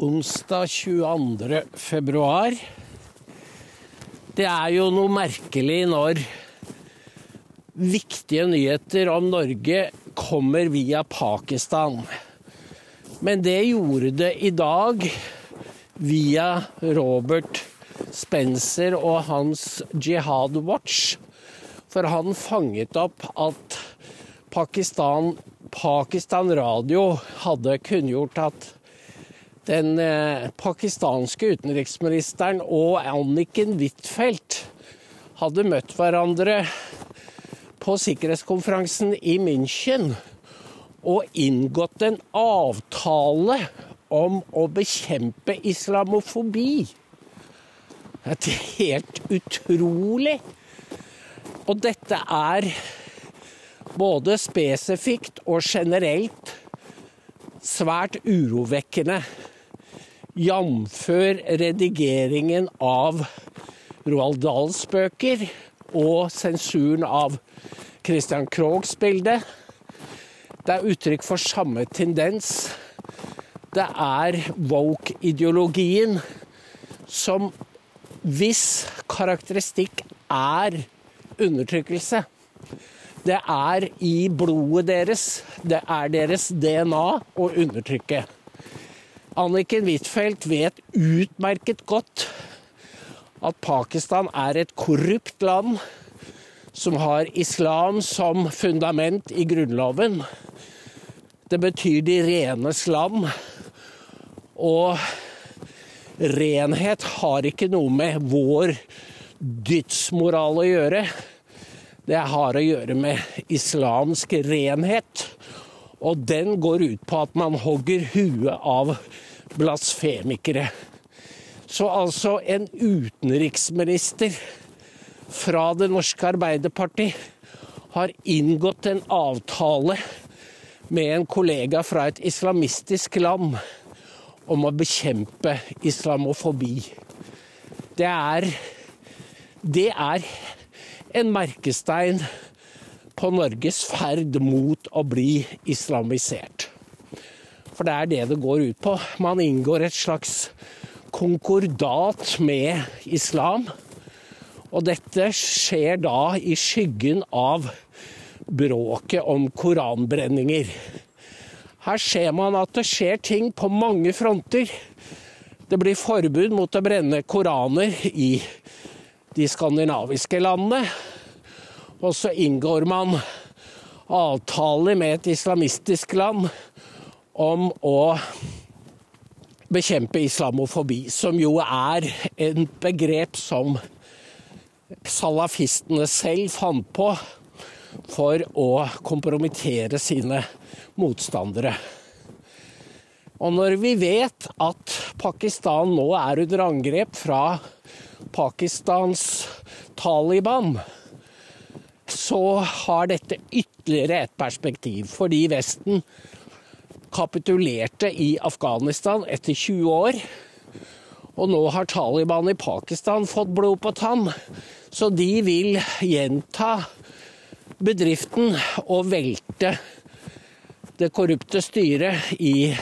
onsdag 22. februar. Det er jo noe merkelig når viktige nyheter om Norge kommer via Pakistan. Men det gjorde det i dag via Robert Spencer og hans Jihad Watch. For han fanget opp at Pakistan, Pakistan Radio hadde kunngjort at den eh, pakistanske utenriksministeren og Anniken Huitfeldt hadde møtt hverandre på sikkerhetskonferansen i München og inngått en avtale om å bekjempe islamofobi. Det er helt utrolig. Og dette er både spesifikt og generelt svært urovekkende jf. redigeringen av Roald Dahls bøker og sensuren av Christian Krogs bilde. Det er uttrykk for samme tendens. Det er woke-ideologien som hvis karakteristikk er undertrykkelse. Det er i blodet deres. Det er deres DNA å undertrykke. Anniken Huitfeldt vet utmerket godt at Pakistan er et korrupt land som har islam som fundament i grunnloven. Det betyr de renes land. Og renhet har ikke noe med vår dydsmoral å gjøre. Det har å gjøre med islamsk renhet. Og den går ut på at man hogger huet av blasfemikere. Så altså en utenriksminister fra Det norske Arbeiderparti har inngått en avtale med en kollega fra et islamistisk land om å bekjempe islamofobi. Det er, det er en merkestein på Norges ferd mot å bli islamisert. For det er det det går ut på. Man inngår et slags konkordat med islam. Og dette skjer da i skyggen av bråket om koranbrenninger. Her ser man at det skjer ting på mange fronter. Det blir forbud mot å brenne koraner i de skandinaviske landene. Og så inngår man avtaler med et islamistisk land om å bekjempe islamofobi, som jo er en begrep som salafistene selv fant på for å kompromittere sine motstandere. Og når vi vet at Pakistan nå er under angrep fra Pakistans Taliban, så har dette ytterligere et perspektiv. Fordi Vesten kapitulerte i Afghanistan etter 20 år. Og nå har Taliban i Pakistan fått blod på tann, så de vil gjenta bedriften og velte det korrupte styret i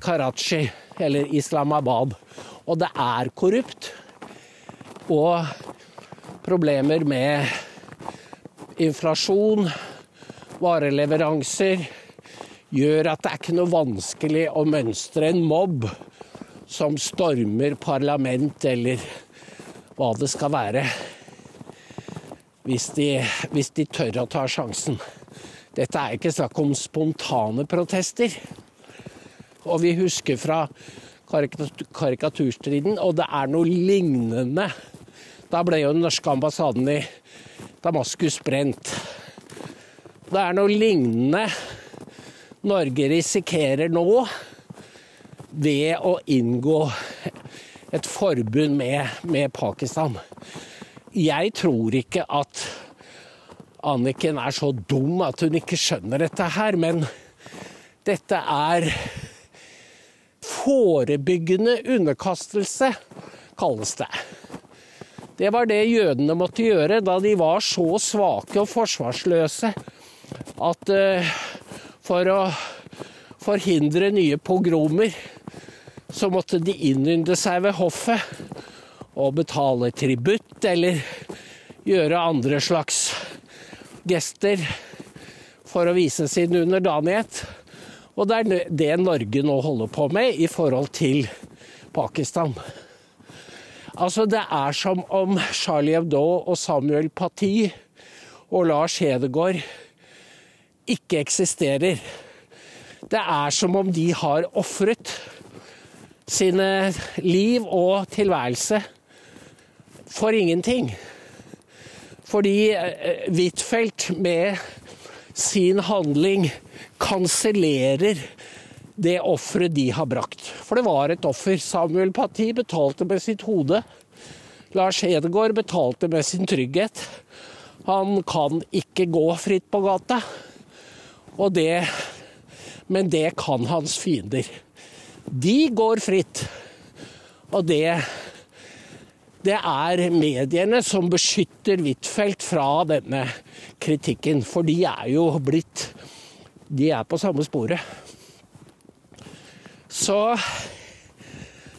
Karachi, eller Islamabad. Og det er korrupt. Og problemer med inflasjon, vareleveranser, gjør at det er ikke noe vanskelig å mønstre en mobb som stormer parlament eller hva det skal være, hvis de, hvis de tør å ta sjansen. Dette er ikke snakk om spontane protester. Og vi husker fra karikaturstriden, og det er noe lignende. Da ble jo den norske ambassaden i Damaskus brent. Det er noe lignende Norge risikerer nå ved å inngå et forbund med, med Pakistan. Jeg tror ikke at Anniken er så dum at hun ikke skjønner dette her, men dette er forebyggende underkastelse, kalles det. Det var det jødene måtte gjøre da de var så svake og forsvarsløse at uh, for å forhindre nye pogromer, så måtte de innynde seg ved hoffet og betale tributt eller gjøre andre slags gester for å vise sin underdanighet. Og det er det Norge nå holder på med i forhold til Pakistan. Altså, det er som om Charlie Hebdo og Samuel Paty og Lars Hedegaard ikke eksisterer. Det er som om de har ofret sine liv og tilværelse for ingenting. Fordi eh, Huitfeldt med sin handling kansellerer det offeret de har brakt. For det var et offer. Samuel Paty betalte med sitt hode. Lars Hedegaard betalte med sin trygghet. Han kan ikke gå fritt på gata. Og det Men det kan hans fiender. De går fritt. Og det det er mediene som beskytter Huitfeldt fra denne kritikken. For de er jo blitt De er på samme sporet. Så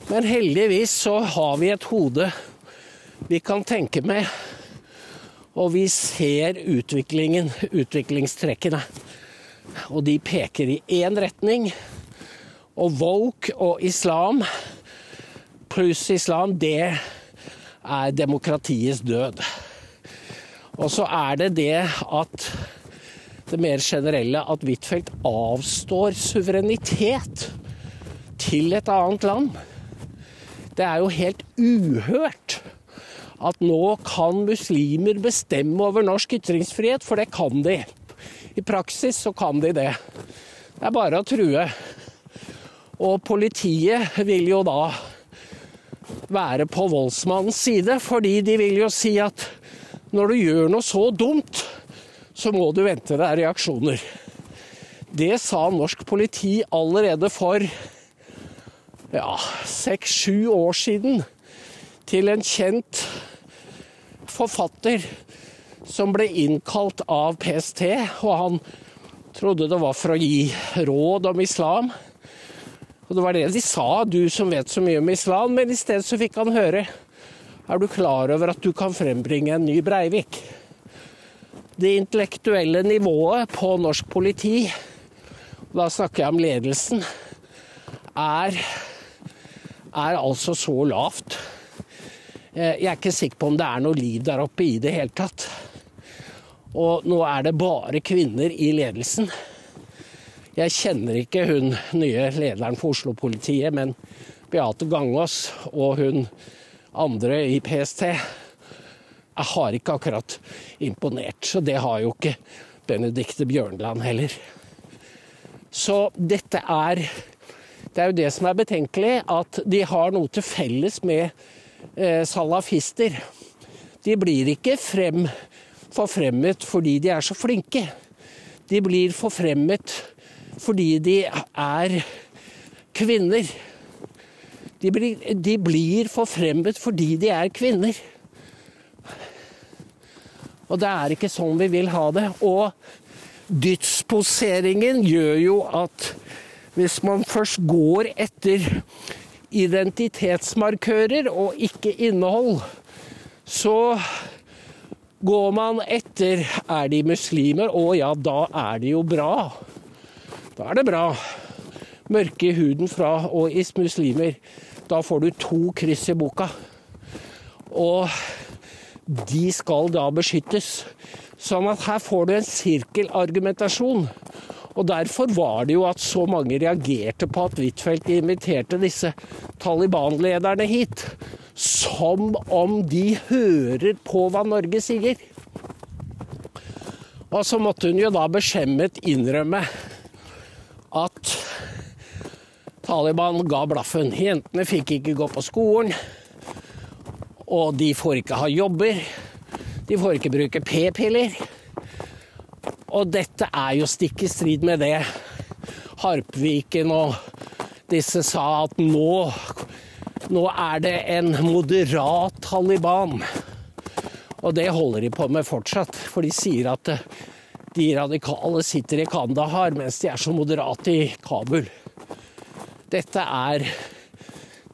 Men heldigvis så har vi et hode vi kan tenke med. Og vi ser utviklingen, utviklingstrekkene. Og de peker i én retning. Og woke og islam pluss islam, det er demokratiets død. Og så er det det at det mer generelle at Huitfeldt avstår suverenitet til et annet land. Det er jo helt uhørt at nå kan muslimer bestemme over norsk ytringsfrihet, for det kan de. Praksis så kan de det. Det er bare å true. Og politiet vil jo da være på voldsmannens side, fordi de vil jo si at når du gjør noe så dumt, så må du vente deg reaksjoner. Det sa norsk politi allerede for ja, seks-sju år siden til en kjent forfatter som ble innkalt av PST, og han trodde det var for å gi råd om islam. Og det var det de sa, du som vet så mye om islam, men i stedet så fikk han høre Er du klar over at du kan frembringe en ny Breivik? Det intellektuelle nivået på norsk politi, da snakker jeg om ledelsen, er, er altså så lavt. Eh, jeg er ikke sikker på om det er noe liv der oppe i det hele tatt. Og nå er det bare kvinner i ledelsen. Jeg kjenner ikke hun nye lederen for Oslo-politiet, men Beate Gangås og hun andre i PST jeg har ikke akkurat imponert. Så det har jo ikke Benedicte Bjørnland heller. Så dette er Det er jo det som er betenkelig, at de har noe til felles med eh, salafister. De blir ikke frem, forfremmet fordi de er så flinke. De blir forfremmet fordi de er kvinner. De blir, de blir forfremmet fordi de er kvinner. Og det er ikke sånn vi vil ha det. Og dydsposeringen gjør jo at hvis man først går etter identitetsmarkører og ikke innhold, så går man etter Er de muslimer? Å ja, da er de jo bra. Da er det bra. Mørke i huden fra og is muslimer. Da får du to kryss i boka. Og de skal da beskyttes. Sånn at her får du en sirkelargumentasjon. Og Derfor var det jo at så mange reagerte på at Huitfeldt inviterte disse Taliban-lederne hit. Som om de hører på hva Norge sier. Og så måtte hun jo da beskjemmet innrømme at Taliban ga blaffen. Jentene fikk ikke gå på skolen, og de får ikke ha jobber. De får ikke bruke p-piller. Og dette er jo stikk i strid med det Harpviken og disse sa at nå, nå er det en moderat Taliban. Og det holder de på med fortsatt, for de sier at de radikale sitter i Kandahar, mens de er så moderate i Kabul. Dette er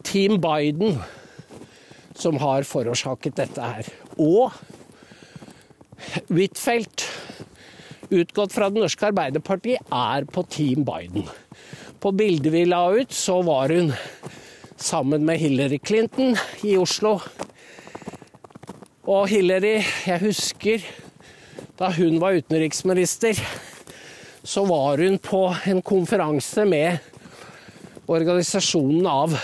Team Biden som har forårsaket dette her. Og Huitfeldt, utgått fra Det norske Arbeiderpartiet, er på Team Biden. På bildet vi la ut, så var hun sammen med Hillary Clinton i Oslo. Og Hillary, jeg husker da hun var utenriksminister, så var hun på en konferanse med organisasjonen av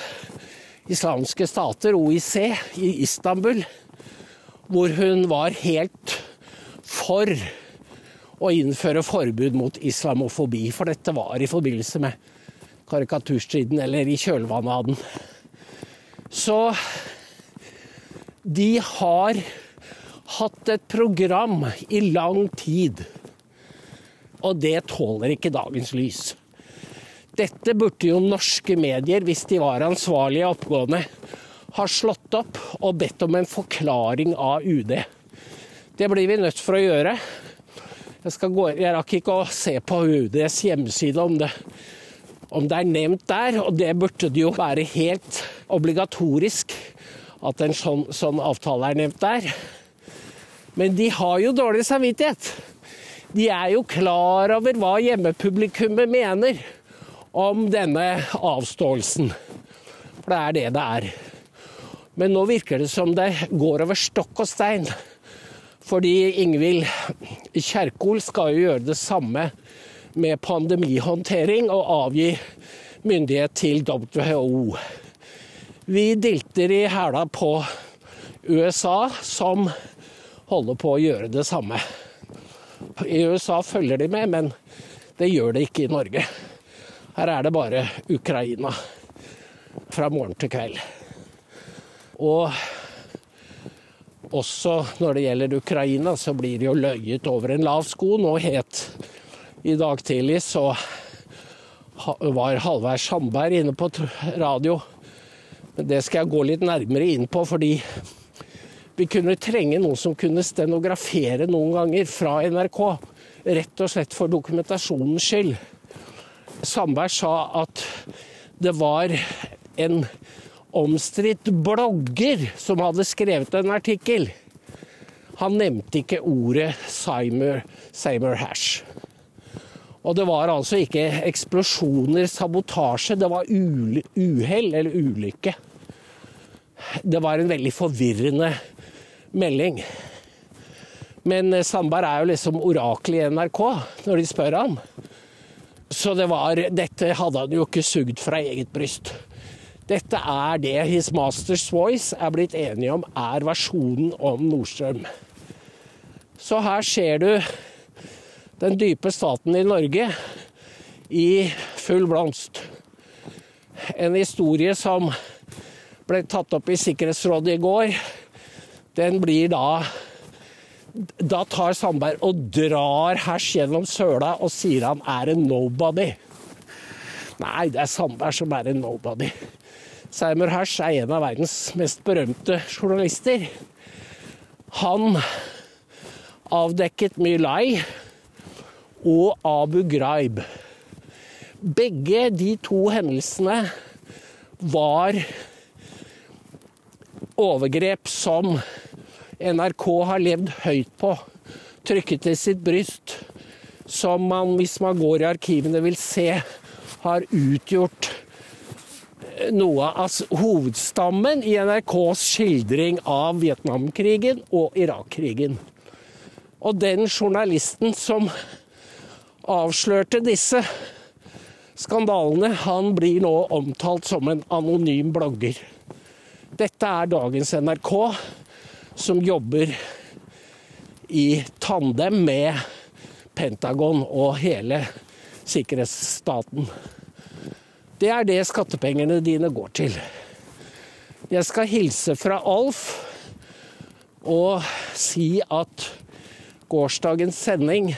islamske stater, OIC, i Istanbul, hvor hun var helt for å innføre forbud mot islamofobi. For dette var i forbindelse med karikaturstriden, eller i kjølvannet av den. Så de har hatt et program i lang tid, og det tåler ikke dagens lys. Dette burde jo norske medier, hvis de var ansvarlige og oppgående, ha slått opp og bedt om en forklaring av UD. Det blir vi nødt for å gjøre. Jeg, gå, jeg rakk ikke å se på UDs hjemmeside om det, om det er nevnt der, og det burde det jo være helt obligatorisk at en sånn, sånn avtale er nevnt der. Men de har jo dårlig samvittighet. De er jo klar over hva hjemmepublikummet mener om denne avståelsen. For det er det det er. Men nå virker det som det går over stokk og stein. Fordi Ingvild Kjerkol skal jo gjøre det samme med pandemihåndtering og avgi myndighet til WHO. Vi dilter i hæla på USA, som holder på å gjøre det samme. I USA følger de med, men det gjør det ikke i Norge. Her er det bare Ukraina fra morgen til kveld. Og også når det gjelder Ukraina, så blir det jo løyet over en lav sko. Nå het I dag tidlig så var Halvard Sandberg inne på radio. Men det skal jeg gå litt nærmere inn på, fordi vi kunne trenge noen som kunne stenografere noen ganger fra NRK. Rett og slett for dokumentasjonens skyld. Sandberg sa at det var en omstridt blogger som hadde skrevet en artikkel. Han nevnte ikke ordet Simer, Seymour Hash. Og det var altså ikke eksplosjoner, sabotasje, det var uhell eller ulykke. Det var en veldig forvirrende melding. Men Sandberg er jo liksom oraklet i NRK når de spør ham. Så det var, dette hadde han jo ikke sugd fra eget bryst. Dette er det His Masters Voice er blitt enige om er versjonen om Nordstrøm. Så her ser du den dype staten i Norge i full blomst. En historie som ble tatt opp i Sikkerhetsrådet i går, den blir da da tar Sandberg og drar hers gjennom søla og sier han er en nobody. Nei, det er Sandberg som er en nobody. Seymour Hersh er en av verdens mest berømte journalister. Han avdekket Mylai og Abu Ghraib. Begge de to hendelsene var overgrep som NRK har levd høyt på, trykket til sitt bryst, som man, hvis man går i arkivene, vil se har utgjort noe av hovedstammen i NRKs skildring av Vietnamkrigen og Irak-krigen. Og den journalisten som avslørte disse skandalene, han blir nå omtalt som en anonym blogger. Dette er dagens NRK som jobber i tandem med Pentagon og hele sikkerhetsstaten. Det er det skattepengene dine går til. Jeg skal hilse fra Alf og si at gårsdagens sending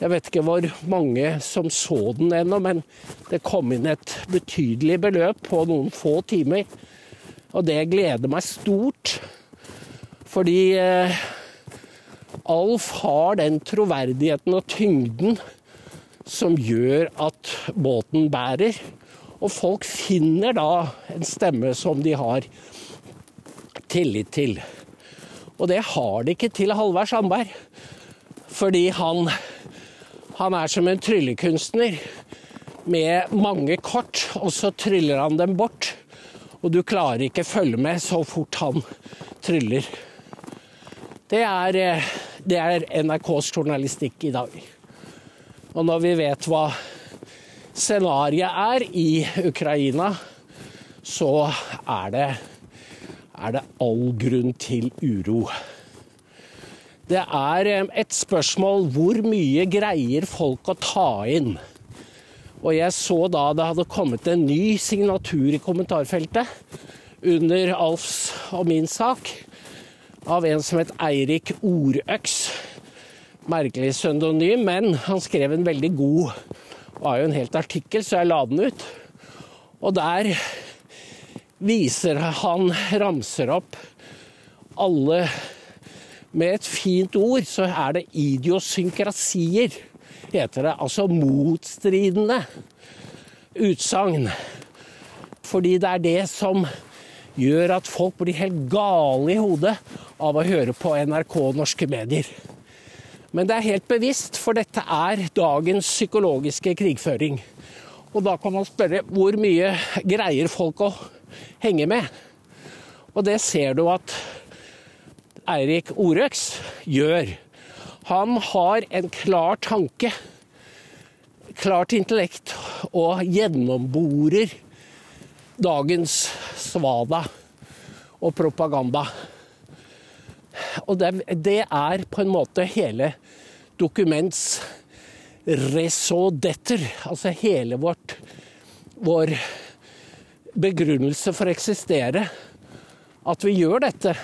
Jeg vet ikke hvor mange som så den ennå, men det kom inn et betydelig beløp på noen få timer. Og det gleder meg stort. Fordi eh, Alf har den troverdigheten og tyngden som gjør at båten bærer. Og folk finner da en stemme som de har tillit til. Og det har de ikke til Halvard Sandberg. Fordi han, han er som en tryllekunstner med mange kort, og så tryller han dem bort. Og du klarer ikke følge med så fort han tryller. Det er, eh, det er NRKs journalistikk i dag. Og når vi vet hva scenarioet er i Ukraina, så er det, er det all grunn til uro. Det er eh, et spørsmål hvor mye greier folk å ta inn? Og jeg så da det hadde kommet en ny signatur i kommentarfeltet under Alfs og min sak, av en som het Eirik Orøks. Merkelig pseudonym, men han skrev en veldig god Det var jo en helt artikkel, så jeg la den ut. Og der viser han, ramser opp alle Med et fint ord så er det idiosynkrasier heter det. Altså motstridende utsagn. Fordi det er det som gjør at folk blir helt gale i hodet av å høre på NRK og norske medier. Men det er helt bevisst, for dette er dagens psykologiske krigføring. Og da kan man spørre hvor mye greier folk å henge med? Og det ser du at Eirik Orøks gjør. Han har en klar tanke, klart intellekt, og gjennomborer dagens svada og propaganda. Og det, det, er på en måte hele dokuments raison altså hele vårt vår begrunnelse for å eksistere, at vi gjør dette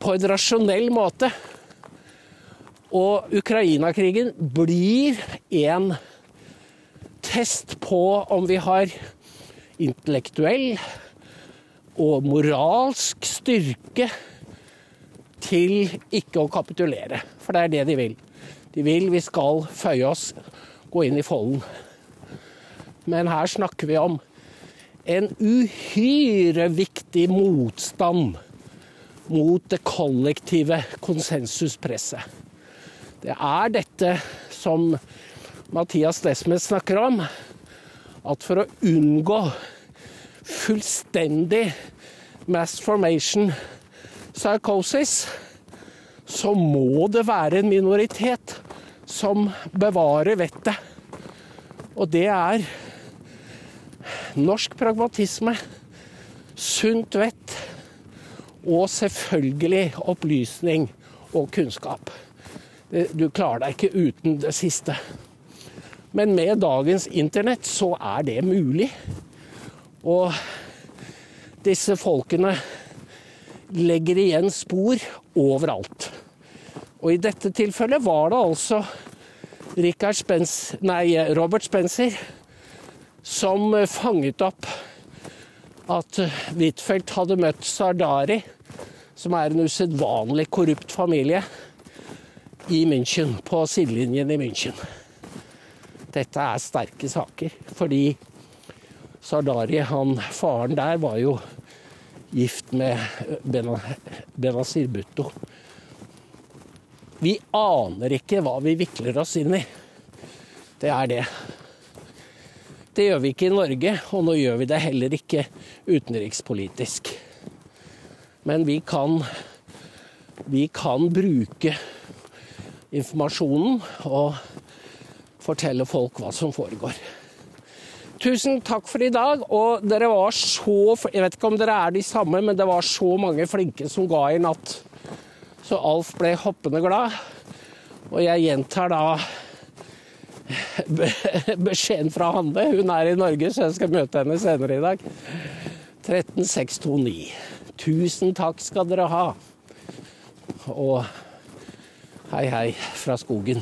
på en rasjonell måte. Og Ukraina-krigen blir en test på om vi har intellektuell og moralsk styrke til ikke å kapitulere. For det er det de vil. De vil vi skal føye oss, gå inn i folden. Men her snakker vi om en uhyre viktig motstand mot det kollektive konsensuspresset. Det er dette som Mathias Nesmes snakker om, at for å unngå fullstendig mass formation psychosis, så må det være en minoritet som bevarer vettet. Og det er norsk pragmatisme, sunt vett og selvfølgelig opplysning og kunnskap. Du klarer deg ikke uten det siste. Men med dagens internett så er det mulig. Og disse folkene legger igjen spor overalt. Og i dette tilfellet var det altså Spence, nei, Robert Spencer som fanget opp at Huitfeldt hadde møtt Sardari, som er en usedvanlig korrupt familie i München, på sidelinjen i München. Dette er sterke saker, fordi Sardari, han faren der, var jo gift med Benazir Bhutto. Vi aner ikke hva vi vikler oss inn i. Det er det. Det gjør vi ikke i Norge, og nå gjør vi det heller ikke utenrikspolitisk. Men vi kan, vi kan bruke informasjonen og fortelle folk hva som foregår. Tusen takk for i dag. Og dere var så Jeg vet ikke om dere er de samme, men det var så mange flinke som ga i natt. Så Alf ble hoppende glad. Og jeg gjentar da beskjeden fra Hanne. Hun er i Norge, så jeg skal møte henne senere i dag. 13629. Tusen takk skal dere ha. Og Hei, hei fra skogen.